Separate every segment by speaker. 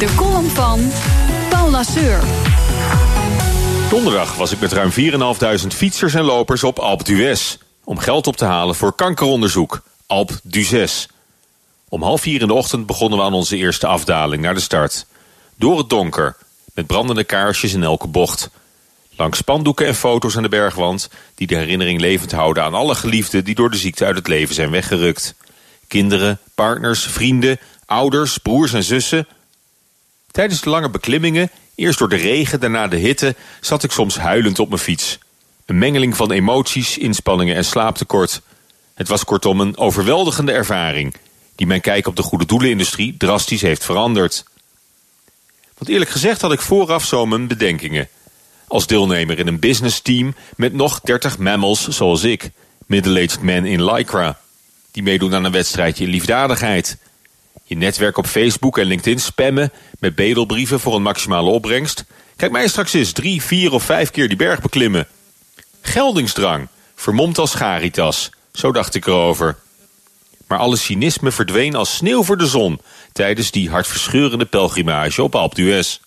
Speaker 1: De column van Paul Lasseur.
Speaker 2: Donderdag was ik met ruim 4.500 fietsers en lopers op Alpe d'Huez... om geld op te halen voor kankeronderzoek, Alpe d'Huez. Om half vier in de ochtend begonnen we aan onze eerste afdaling naar de start. Door het donker, met brandende kaarsjes in elke bocht. Langs spandoeken en foto's aan de bergwand... die de herinnering levend houden aan alle geliefden... die door de ziekte uit het leven zijn weggerukt. Kinderen, partners, vrienden, ouders, broers en zussen. Tijdens de lange beklimmingen, eerst door de regen, daarna de hitte... zat ik soms huilend op mijn fiets. Een mengeling van emoties, inspanningen en slaaptekort. Het was kortom een overweldigende ervaring... die mijn kijk op de goede doelenindustrie drastisch heeft veranderd. Want eerlijk gezegd had ik vooraf zo mijn bedenkingen. Als deelnemer in een business team met nog 30 mammals zoals ik... middle-aged men in Lycra... die meedoen aan een wedstrijdje liefdadigheid... Je netwerk op Facebook en LinkedIn spammen met bedelbrieven voor een maximale opbrengst. Kijk mij straks eens drie, vier of vijf keer die berg beklimmen. Geldingsdrang, vermomd als charitas, zo dacht ik erover. Maar alle cynisme verdween als sneeuw voor de zon tijdens die hartverscheurende pelgrimage op Alpe d'Huez.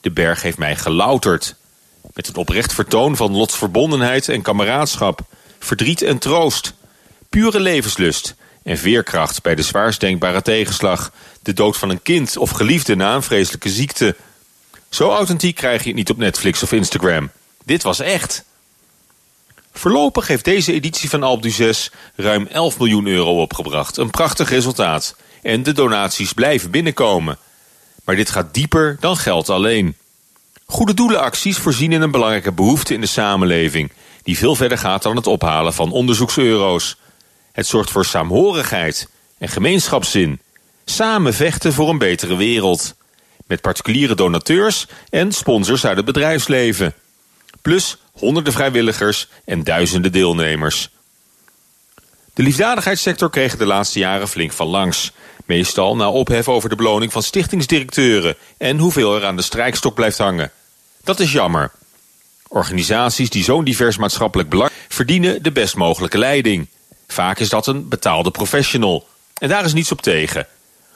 Speaker 2: De berg heeft mij gelouterd. Met een oprecht vertoon van lotsverbondenheid en kameraadschap, verdriet en troost, pure levenslust en veerkracht bij de zwaarst denkbare tegenslag, de dood van een kind of geliefde na een vreselijke ziekte. Zo authentiek krijg je het niet op Netflix of Instagram. Dit was echt. Voorlopig heeft deze editie van Alpe d'Huez ruim 11 miljoen euro opgebracht. Een prachtig resultaat. En de donaties blijven binnenkomen. Maar dit gaat dieper dan geld alleen. Goede doelenacties voorzien in een belangrijke behoefte in de samenleving... die veel verder gaat dan het ophalen van onderzoekseuro's. Het zorgt voor saamhorigheid en gemeenschapszin. Samen vechten voor een betere wereld. Met particuliere donateurs en sponsors uit het bedrijfsleven. Plus honderden vrijwilligers en duizenden deelnemers. De liefdadigheidssector kreeg de laatste jaren flink van langs. Meestal na ophef over de beloning van stichtingsdirecteuren... en hoeveel er aan de strijkstok blijft hangen. Dat is jammer. Organisaties die zo'n divers maatschappelijk belang... verdienen de best mogelijke leiding. Vaak is dat een betaalde professional. En daar is niets op tegen.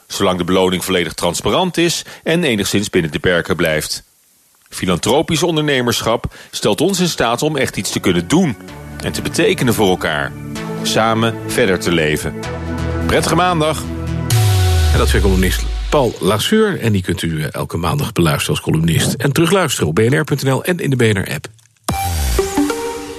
Speaker 2: Zolang de beloning volledig transparant is... en enigszins binnen de perken blijft. Filantropisch ondernemerschap stelt ons in staat om echt iets te kunnen doen... en te betekenen voor elkaar. Samen verder te leven. Prettige maandag.
Speaker 3: En dat is weer columnist Paul Lasseur. En die kunt u eh, elke maandag beluisteren als columnist. En terugluisteren op bnr.nl en in de BNR-app.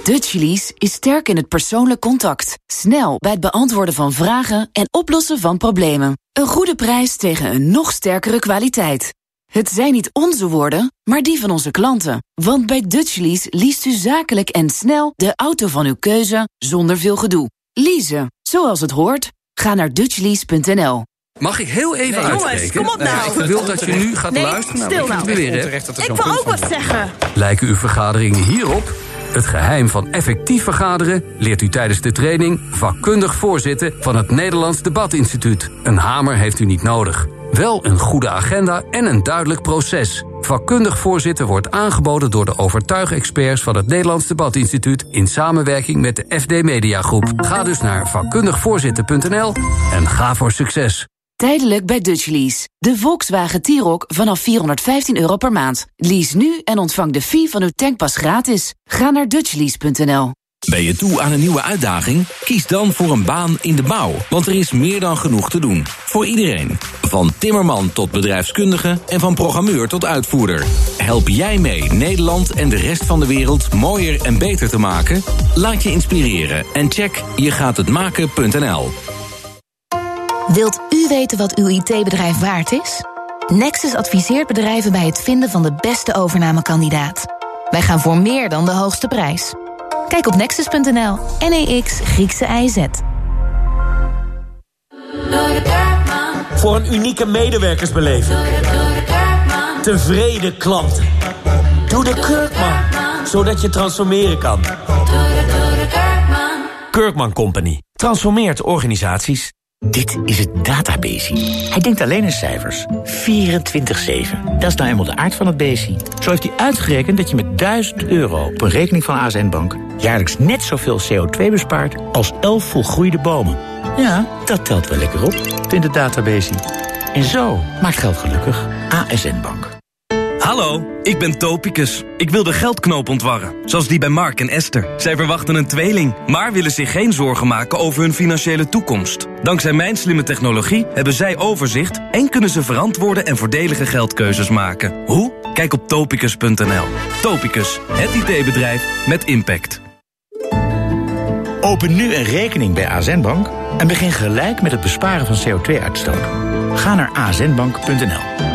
Speaker 1: Dutchlease is sterk in het persoonlijk contact. Snel bij het beantwoorden van vragen en oplossen van problemen. Een goede prijs tegen een nog sterkere kwaliteit. Het zijn niet onze woorden, maar die van onze klanten. Want bij Dutchlease leest u zakelijk en snel de auto van uw keuze zonder veel gedoe. Leasen, zoals het hoort. Ga naar dutchlease.nl.
Speaker 4: Mag ik heel even
Speaker 5: Nee,
Speaker 4: uitspreken?
Speaker 5: jongens, kom op nou.
Speaker 4: Ik wil dat je nu gaat
Speaker 5: Nee,
Speaker 4: luisteren.
Speaker 5: stil nou.
Speaker 4: het weer, hè.
Speaker 5: Ik wil ook wat zeggen.
Speaker 4: Lijken uw vergaderingen hierop? Het geheim van effectief vergaderen leert u tijdens de training vakkundig voorzitten van het Nederlands Debatinstituut. Een hamer heeft u niet nodig. Wel een goede agenda en een duidelijk proces. Vakkundig voorzitten wordt aangeboden door de overtuigexperts van het Nederlands Debatinstituut in samenwerking met de FD Mediagroep. Ga dus naar vakkundigvoorzitten.nl en ga voor succes.
Speaker 1: Tijdelijk bij Dutchlease. De Volkswagen T-Roc vanaf 415 euro per maand. Lease nu en ontvang de fee van uw tankpas gratis. Ga naar dutchlease.nl.
Speaker 6: Ben je toe aan een nieuwe uitdaging? Kies dan voor een baan in de bouw, want er is meer dan genoeg te doen. Voor iedereen. Van timmerman tot bedrijfskundige en van programmeur tot uitvoerder. Help jij mee Nederland en de rest van de wereld mooier en beter te maken? Laat je inspireren en check jegaathetmaken.nl.
Speaker 7: Wilt u weten wat uw IT-bedrijf waard is? Nexus adviseert bedrijven bij het vinden van de beste overnamekandidaat. Wij gaan voor meer dan de hoogste prijs. Kijk op nexus.nl. NEX Griekse IZ.
Speaker 8: Voor een unieke medewerkersbeleving. Tevreden klanten. Doe de Kurkman. Zodat je transformeren kan. Kurkman Company. Transformeert organisaties.
Speaker 9: Dit is het database. Hij denkt alleen in cijfers. 24-7. Dat is nou eenmaal de aard van het besie. Zo heeft hij uitgerekend dat je met 1000 euro op een rekening van ASN Bank... jaarlijks net zoveel CO2 bespaart als 11 volgroeide bomen. Ja, dat telt wel lekker op, vindt het database. En zo maakt geld gelukkig. ASN Bank.
Speaker 5: Hallo, ik ben Topicus. Ik wil de geldknoop ontwarren, zoals die bij Mark en Esther. Zij verwachten een tweeling, maar willen zich geen zorgen maken over hun financiële toekomst. Dankzij mijn slimme technologie hebben zij overzicht... en kunnen ze verantwoorde en voordelige geldkeuzes maken. Hoe? Kijk op topicus.nl. Topicus, het IT-bedrijf met impact.
Speaker 9: Open nu een rekening bij ASN Bank en begin gelijk met het besparen van CO2-uitstoot. Ga naar asnbank.nl.